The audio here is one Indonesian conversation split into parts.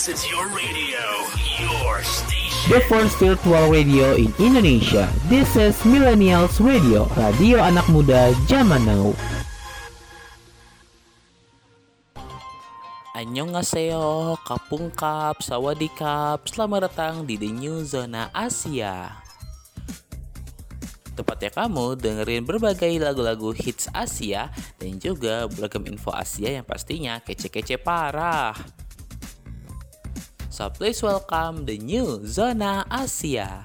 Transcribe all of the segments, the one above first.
This is your radio, your station. The first virtual radio in Indonesia. This is Millennials Radio, radio anak muda zaman now. Annyeonghaseyo, Kapungkap, Sawadikap, selamat datang di The New Zona Asia. Tepatnya kamu dengerin berbagai lagu-lagu hits Asia dan juga beragam info Asia yang pastinya kece-kece parah. So please welcome the new Zona Asia.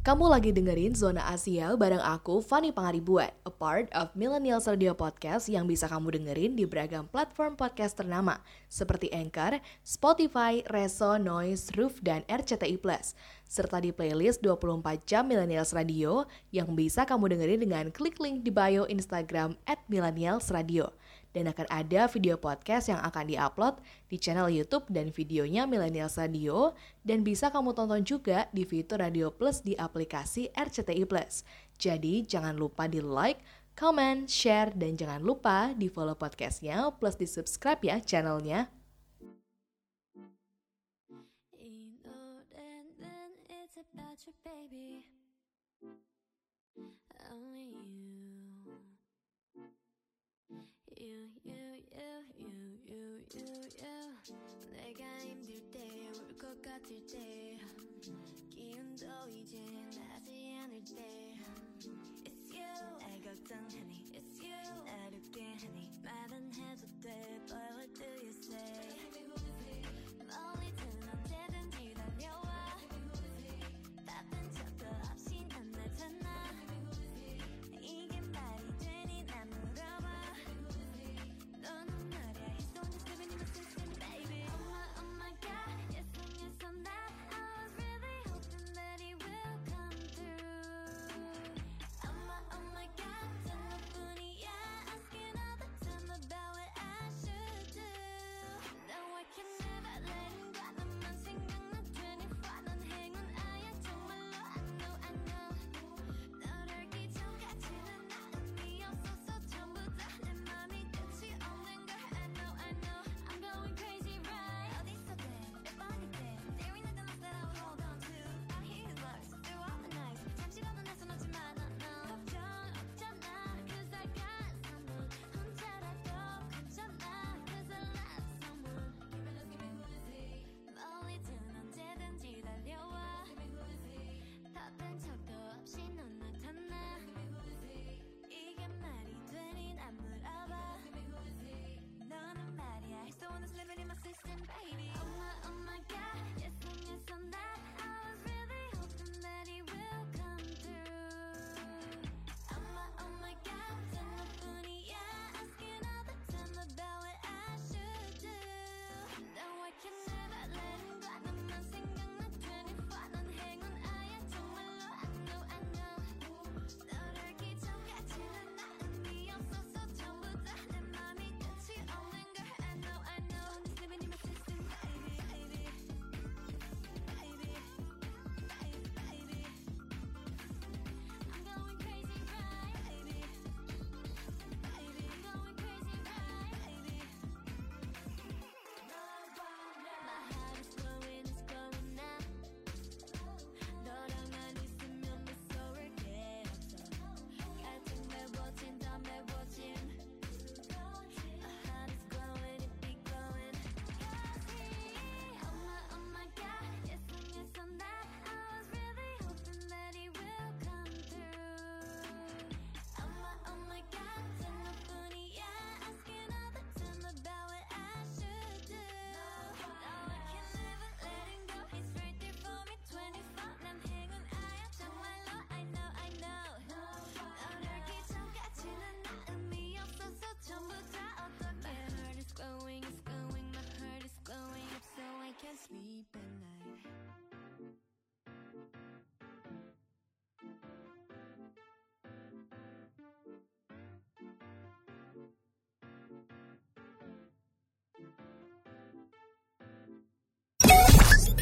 Kamu lagi dengerin Zona Asia bareng aku, Fanny Pangaribuan, a part of Millennials Radio Podcast yang bisa kamu dengerin di beragam platform podcast ternama, seperti Anchor, Spotify, Reso, Noise, Roof, dan RCTI+, serta di playlist 24 jam Millennials Radio yang bisa kamu dengerin dengan klik link di bio Instagram at Radio dan akan ada video podcast yang akan diupload di channel YouTube dan videonya Millennials Radio dan bisa kamu tonton juga di fitur Radio Plus di aplikasi RCTI Plus. Jadi jangan lupa di like, comment, share, dan jangan lupa di follow podcastnya plus di subscribe ya channelnya. Only you. You, you, you, you, you, you, you. 내가 힘들 때, 울것 같을 때, 기운도 이제 나지 않을 때. It's you. 날 걱정하니, it's you. 날 웃게 하니, 말은 해도 돼, but what do you say?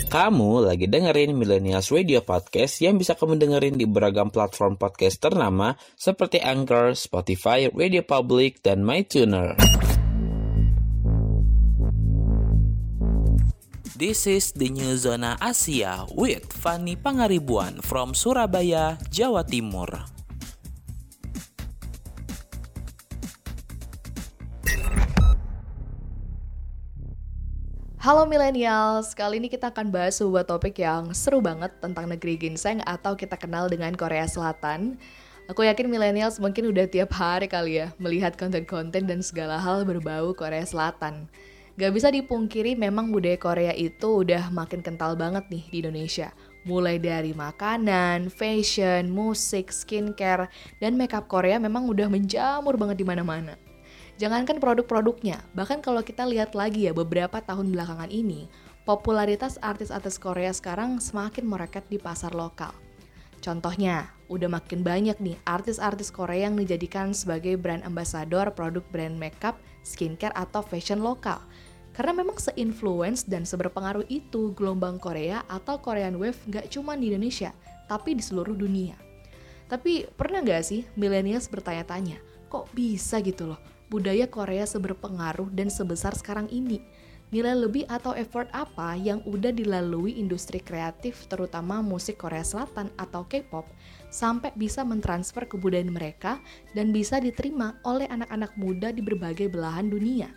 Kamu lagi dengerin Millennials Radio Podcast yang bisa kamu dengerin di beragam platform podcast ternama seperti Anchor, Spotify, Radio Public, dan MyTuner. This is the new Zona Asia with Fanny Pangaribuan from Surabaya, Jawa Timur. Halo millennials, kali ini kita akan bahas sebuah topik yang seru banget tentang negeri ginseng atau kita kenal dengan Korea Selatan. Aku yakin millennials mungkin udah tiap hari kali ya melihat konten-konten dan segala hal berbau Korea Selatan. Gak bisa dipungkiri memang budaya Korea itu udah makin kental banget nih di Indonesia. Mulai dari makanan, fashion, musik, skincare, dan makeup Korea memang udah menjamur banget di mana-mana. Jangankan produk-produknya, bahkan kalau kita lihat lagi ya beberapa tahun belakangan ini, popularitas artis-artis Korea sekarang semakin mereket di pasar lokal. Contohnya, udah makin banyak nih artis-artis Korea yang dijadikan sebagai brand ambassador produk brand makeup, skincare, atau fashion lokal. Karena memang se-influence dan seberpengaruh itu gelombang Korea atau Korean Wave nggak cuma di Indonesia, tapi di seluruh dunia. Tapi pernah nggak sih millennials bertanya-tanya, kok bisa gitu loh budaya Korea seberpengaruh dan sebesar sekarang ini? Nilai lebih atau effort apa yang udah dilalui industri kreatif terutama musik Korea Selatan atau K-pop sampai bisa mentransfer kebudayaan mereka dan bisa diterima oleh anak-anak muda di berbagai belahan dunia?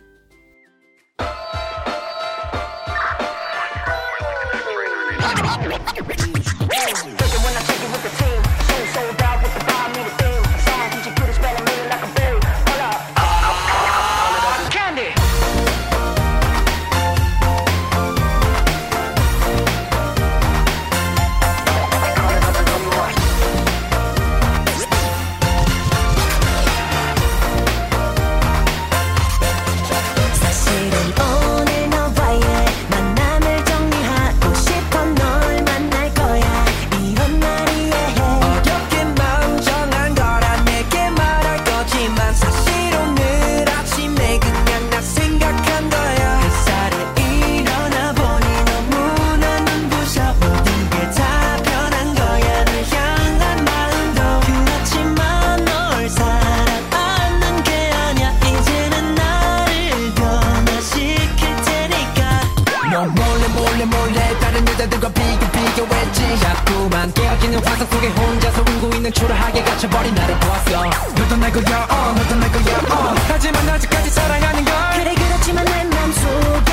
초라하게 갇혀버린 나를 보았어. 너도 날 거야 어 너도 날 거야 어. 하지만 아직까지 사랑하는 걸. 그래 그렇지만 내 맘속에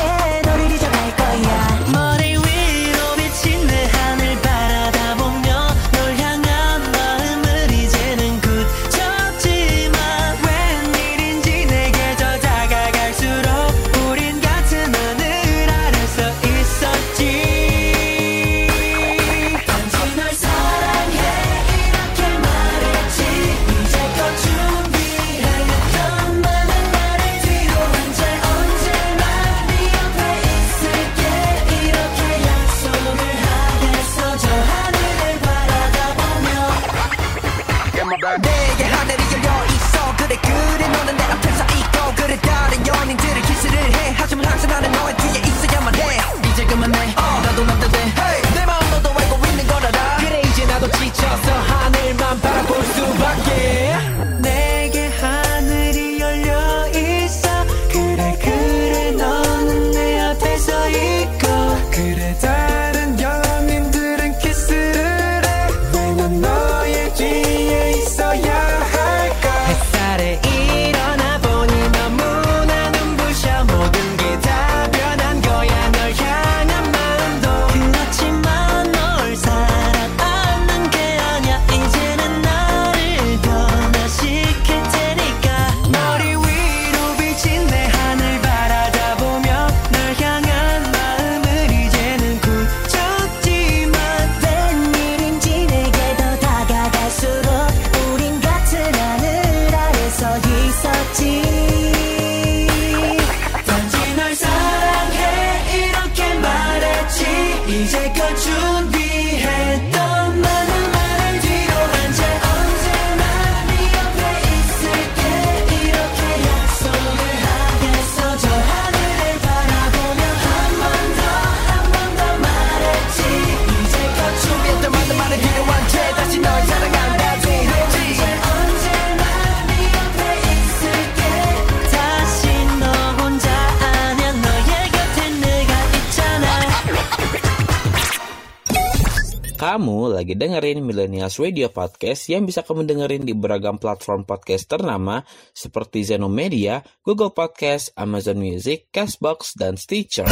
lagi dengerin Millennials Radio Podcast yang bisa kamu dengerin di beragam platform podcast ternama seperti Zenomedia, Google Podcast, Amazon Music, Castbox, dan Stitcher.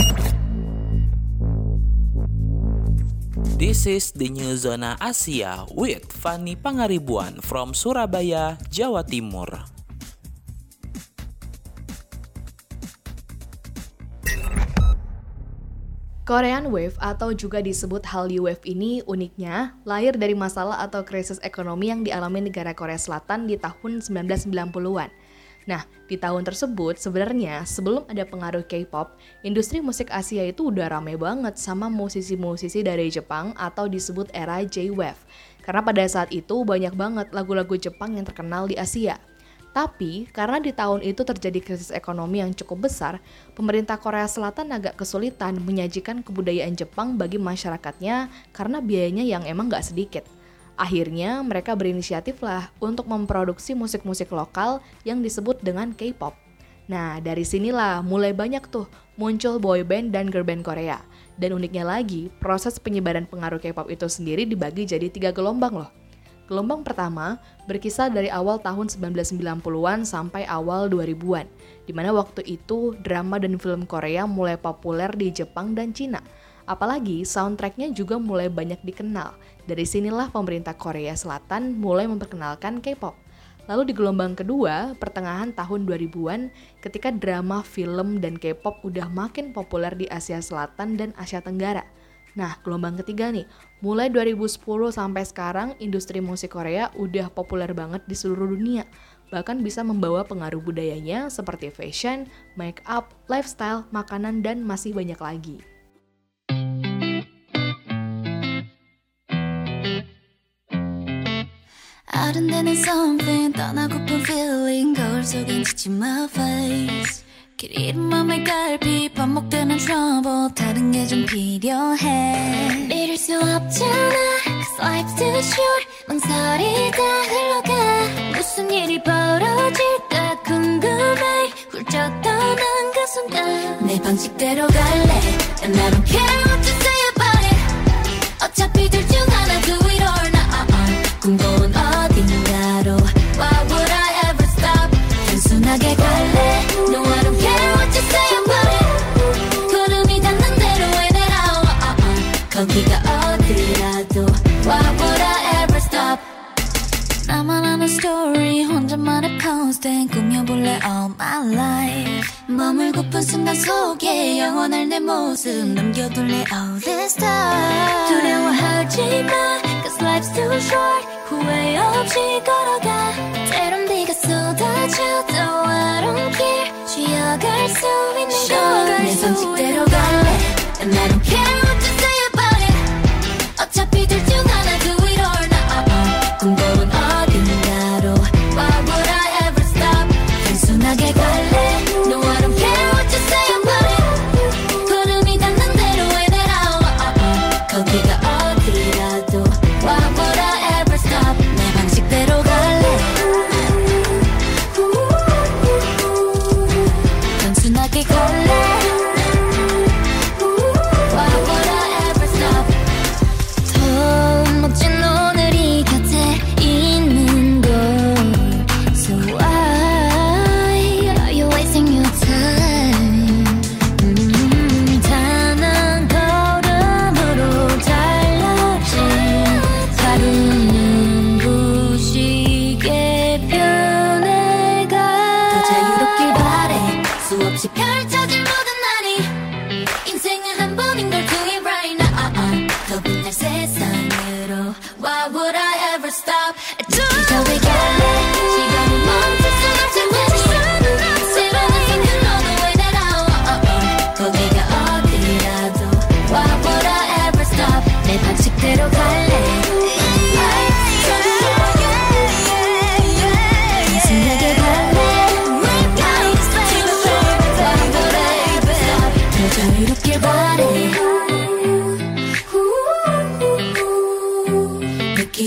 This is the new Zona Asia with Fanny Pangaribuan from Surabaya, Jawa Timur. Korean Wave atau juga disebut Hallyu Wave ini uniknya lahir dari masalah atau krisis ekonomi yang dialami negara Korea Selatan di tahun 1990-an. Nah, di tahun tersebut sebenarnya sebelum ada pengaruh K-pop, industri musik Asia itu udah rame banget sama musisi-musisi dari Jepang atau disebut era J-Wave. Karena pada saat itu banyak banget lagu-lagu Jepang yang terkenal di Asia. Tapi, karena di tahun itu terjadi krisis ekonomi yang cukup besar, pemerintah Korea Selatan agak kesulitan menyajikan kebudayaan Jepang bagi masyarakatnya karena biayanya yang emang gak sedikit. Akhirnya, mereka berinisiatif lah untuk memproduksi musik-musik lokal yang disebut dengan K-pop. Nah, dari sinilah mulai banyak tuh muncul boy band dan girl band Korea. Dan uniknya lagi, proses penyebaran pengaruh K-pop itu sendiri dibagi jadi tiga gelombang loh. Gelombang pertama berkisar dari awal tahun 1990-an sampai awal 2000-an, di mana waktu itu drama dan film Korea mulai populer di Jepang dan Cina. Apalagi soundtracknya juga mulai banyak dikenal. Dari sinilah pemerintah Korea Selatan mulai memperkenalkan K-pop. Lalu di gelombang kedua, pertengahan tahun 2000-an, ketika drama, film, dan K-pop udah makin populer di Asia Selatan dan Asia Tenggara. Nah, gelombang ketiga nih, mulai 2010 sampai sekarang industri musik Korea udah populer banget di seluruh dunia. Bahkan bisa membawa pengaruh budayanya seperti fashion, make up, lifestyle, makanan, dan masih banyak lagi. 아른대는 something 떠나고픈 feeling 거울 속엔 지친 my face 길 잃은 맘의 갈비 반복되는 trouble. 다른 게 좀 필요해. 이럴 수 없잖아. Cause life's too short 망설이 다. 흘러가. 무슨 일이 벌어질까 궁금해. 훌쩍 떠난 그 순간. 내 방식대로 갈래. And I don't care what you say about it. 어차피 둘 중 하나 do it or not. 꿈꿔온 어딘 constant 꾸며볼래 all my life 머물고픈 순간 속에 영원할 내 모습 남겨둘래 all this time 두려워하지 마 Cause life's too short 후회 없이 걸어가 때론 네가 쏟아져도 I don't care 쉬어갈 수 있는 걸내 방식대로 갈래 And I don't care 늦기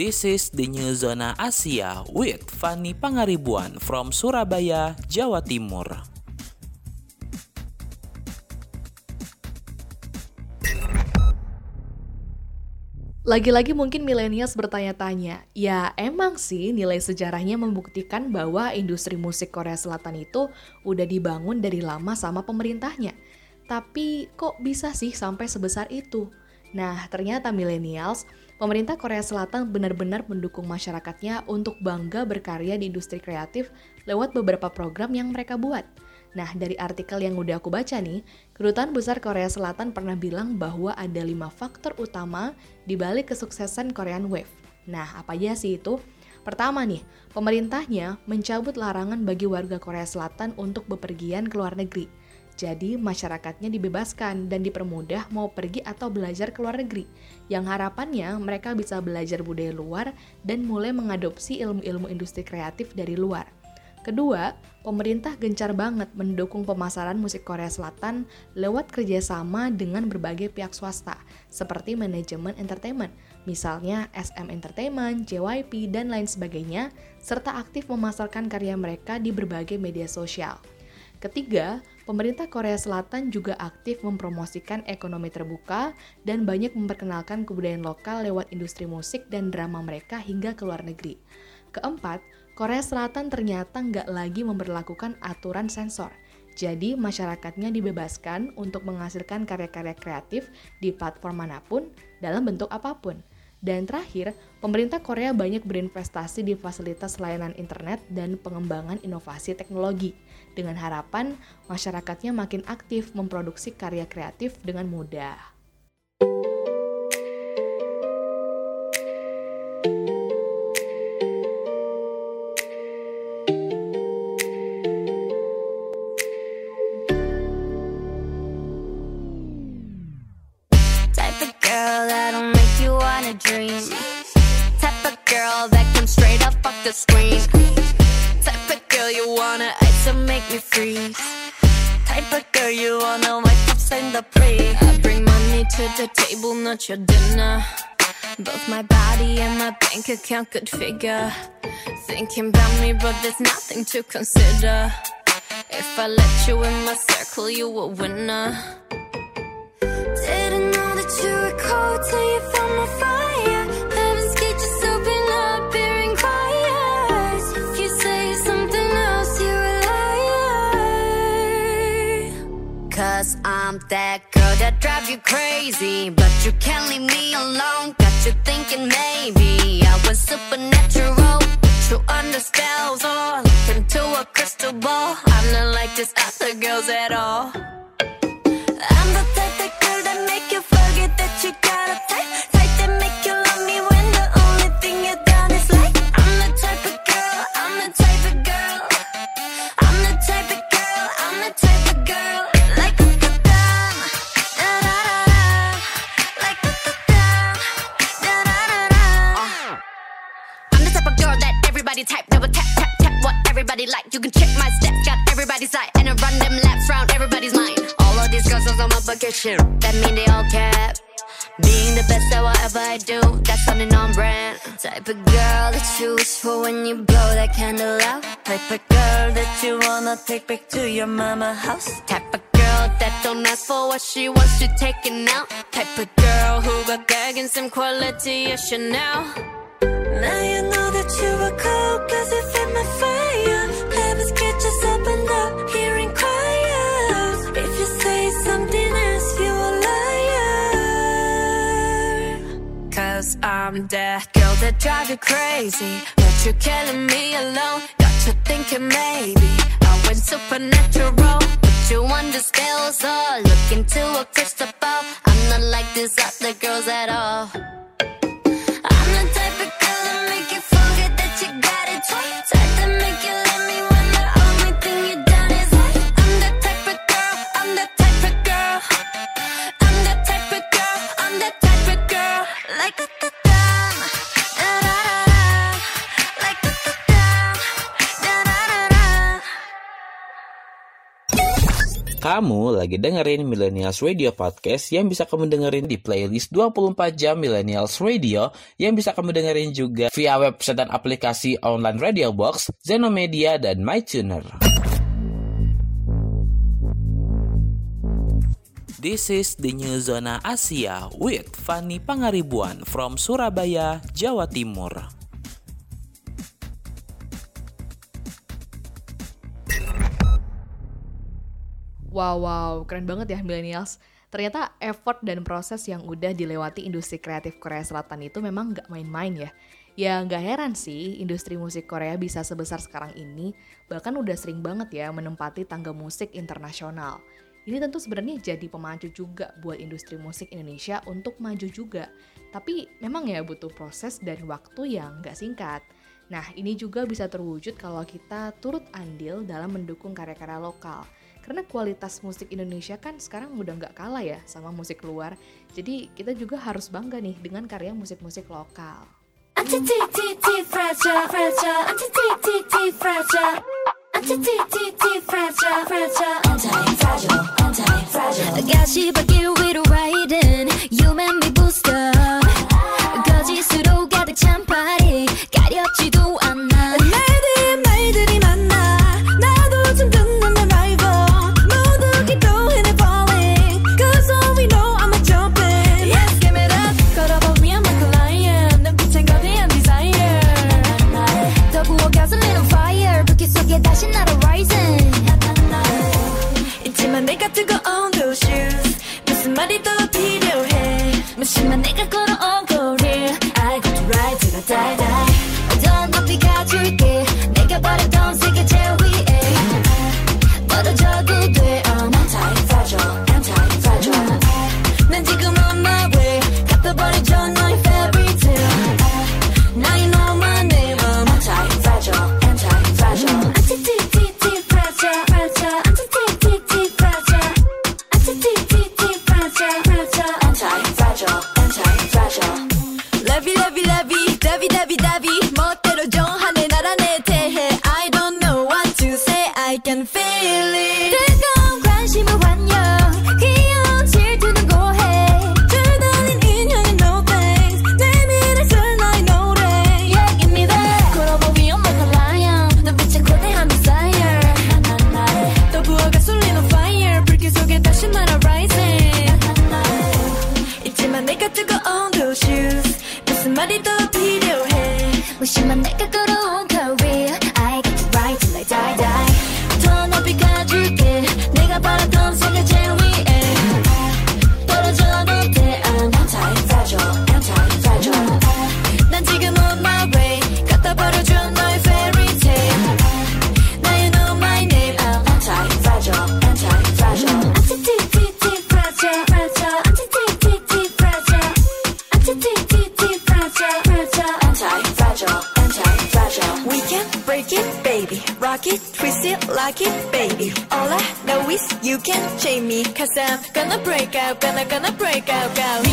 This is the new Zona Asia with Fanny Pangaribuan from Surabaya, Jawa Timur. Lagi-lagi mungkin millennials bertanya-tanya, ya emang sih nilai sejarahnya membuktikan bahwa industri musik Korea Selatan itu udah dibangun dari lama sama pemerintahnya. Tapi kok bisa sih sampai sebesar itu? Nah, ternyata millennials, pemerintah Korea Selatan benar-benar mendukung masyarakatnya untuk bangga berkarya di industri kreatif lewat beberapa program yang mereka buat. Nah, dari artikel yang udah aku baca nih, Kedutaan Besar Korea Selatan pernah bilang bahwa ada lima faktor utama di balik kesuksesan Korean Wave. Nah, apa aja sih itu? Pertama nih, pemerintahnya mencabut larangan bagi warga Korea Selatan untuk bepergian ke luar negeri. Jadi, masyarakatnya dibebaskan dan dipermudah mau pergi atau belajar ke luar negeri. Yang harapannya mereka bisa belajar budaya luar dan mulai mengadopsi ilmu-ilmu industri kreatif dari luar. Kedua, pemerintah gencar banget mendukung pemasaran musik Korea Selatan lewat kerjasama dengan berbagai pihak swasta, seperti manajemen entertainment, misalnya SM Entertainment, JYP, dan lain sebagainya, serta aktif memasarkan karya mereka di berbagai media sosial. Ketiga, pemerintah Korea Selatan juga aktif mempromosikan ekonomi terbuka dan banyak memperkenalkan kebudayaan lokal lewat industri musik dan drama mereka hingga ke luar negeri. Keempat, Korea Selatan ternyata nggak lagi memperlakukan aturan sensor. Jadi masyarakatnya dibebaskan untuk menghasilkan karya-karya kreatif di platform mana pun dalam bentuk apa pun. Dan terakhir, pemerintah Korea banyak berinvestasi di fasilitas layanan internet dan pengembangan inovasi teknologi, dengan harapan masyarakatnya makin aktif memproduksi karya kreatif dengan mudah. Type of girl that can straight up off the screen. Type of girl you wanna and make me freeze. Type of girl you wanna wipe up in the pre. I bring money to the table, not your dinner. Both my body and my bank account could figure. Thinking about me, but there's nothing to consider. If I let you in my circle, you a winner. Didn't know that you were cold till you found my fire. Cause I'm that girl that drive you crazy. But you can't leave me alone. Got you thinking maybe I was supernatural. Put you under spells or look into a crystal ball. I'm not like these other girls at all. I'm the type of girl that make you forget that you got a type. Candle out. Type of girl that you wanna take back to your mama house. Type of girl that don't ask for what she wants, you taking out. Type of girl who got gag and some quality, yes, Chanel. Now you know that you were cold cause you fit my fire Heaven's gate just opened up, hearing choirs If you say something else, you a liar Cause I'm that girl that drive you crazy you're killing me alone. Got you thinking maybe I went supernatural. But you understand. spells or look into a crystal ball. I'm not like these other girls at all Kamu lagi dengerin Millennials Radio Podcast yang bisa kamu dengerin di playlist 24 jam Millennials Radio yang bisa kamu dengerin juga via website dan aplikasi online Radio Box, Zenomedia, dan MyTuner. This is the new zona Asia with Fanny Pangaribuan from Surabaya, Jawa Timur. Wow, wow, keren banget ya millennials. Ternyata effort dan proses yang udah dilewati industri kreatif Korea Selatan itu memang nggak main-main ya. Ya nggak heran sih industri musik Korea bisa sebesar sekarang ini, bahkan udah sering banget ya menempati tangga musik internasional. Ini tentu sebenarnya jadi pemacu juga buat industri musik Indonesia untuk maju juga. Tapi memang ya butuh proses dan waktu yang nggak singkat. Nah, ini juga bisa terwujud kalau kita turut andil dalam mendukung karya-karya lokal – karena kualitas musik Indonesia kan sekarang udah nggak kalah ya sama musik luar. Jadi kita juga harus bangga nih dengan karya musik-musik lokal. gonna break out, girl.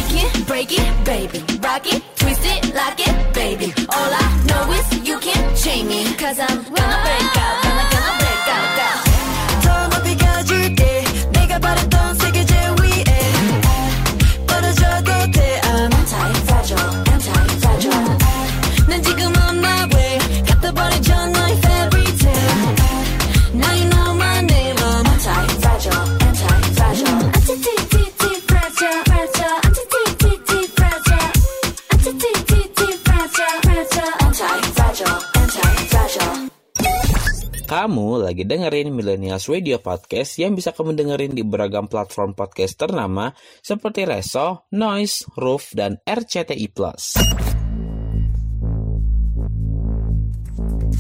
Kamu lagi dengerin Millennials Radio Podcast yang bisa kamu dengerin di beragam platform podcast ternama seperti Reso, Noise, Roof, dan RCTI+.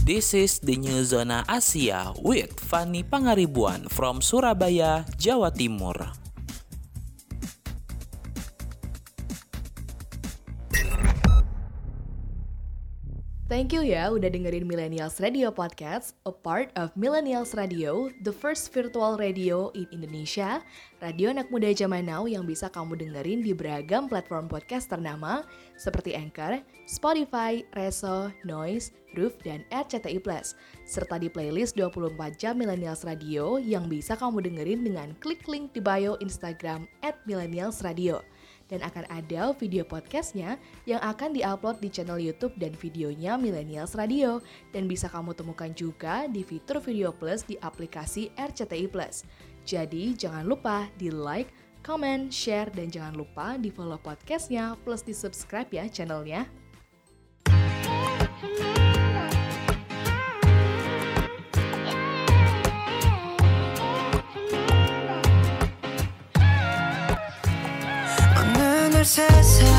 This is the new zona Asia with Fanny Pangaribuan from Surabaya, Jawa Timur. Thank you ya udah dengerin Millennials Radio Podcast, a part of Millennials Radio, the first virtual radio in Indonesia, radio anak muda zaman now yang bisa kamu dengerin di beragam platform podcast ternama seperti Anchor, Spotify, Reso, Noise, Roof, dan RCTI+, Plus, serta di playlist 24 jam Millennials Radio yang bisa kamu dengerin dengan klik link di bio Instagram at Millennials Radio dan akan ada video podcastnya yang akan diupload di channel YouTube dan videonya Millennials Radio dan bisa kamu temukan juga di fitur Video Plus di aplikasi RCTI Plus. Jadi jangan lupa di like, comment, share, dan jangan lupa di follow podcastnya plus di subscribe ya channelnya. princesa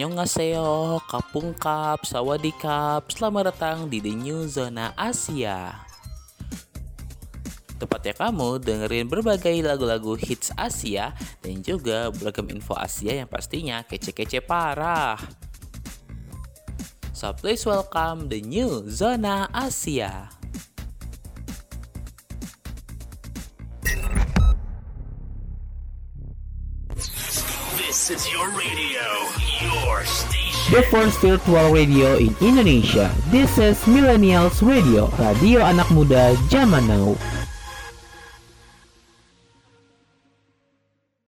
Annyeonghaseyo, Kapungkap, Sawadikap, selamat datang di The New Zona Asia. Tepatnya kamu dengerin berbagai lagu-lagu hits Asia dan juga beragam info Asia yang pastinya kece-kece parah. So please welcome The New Zona Asia. This is your radio, your station. The first virtual radio in Indonesia. This is Millennials Radio, radio anak muda zaman now.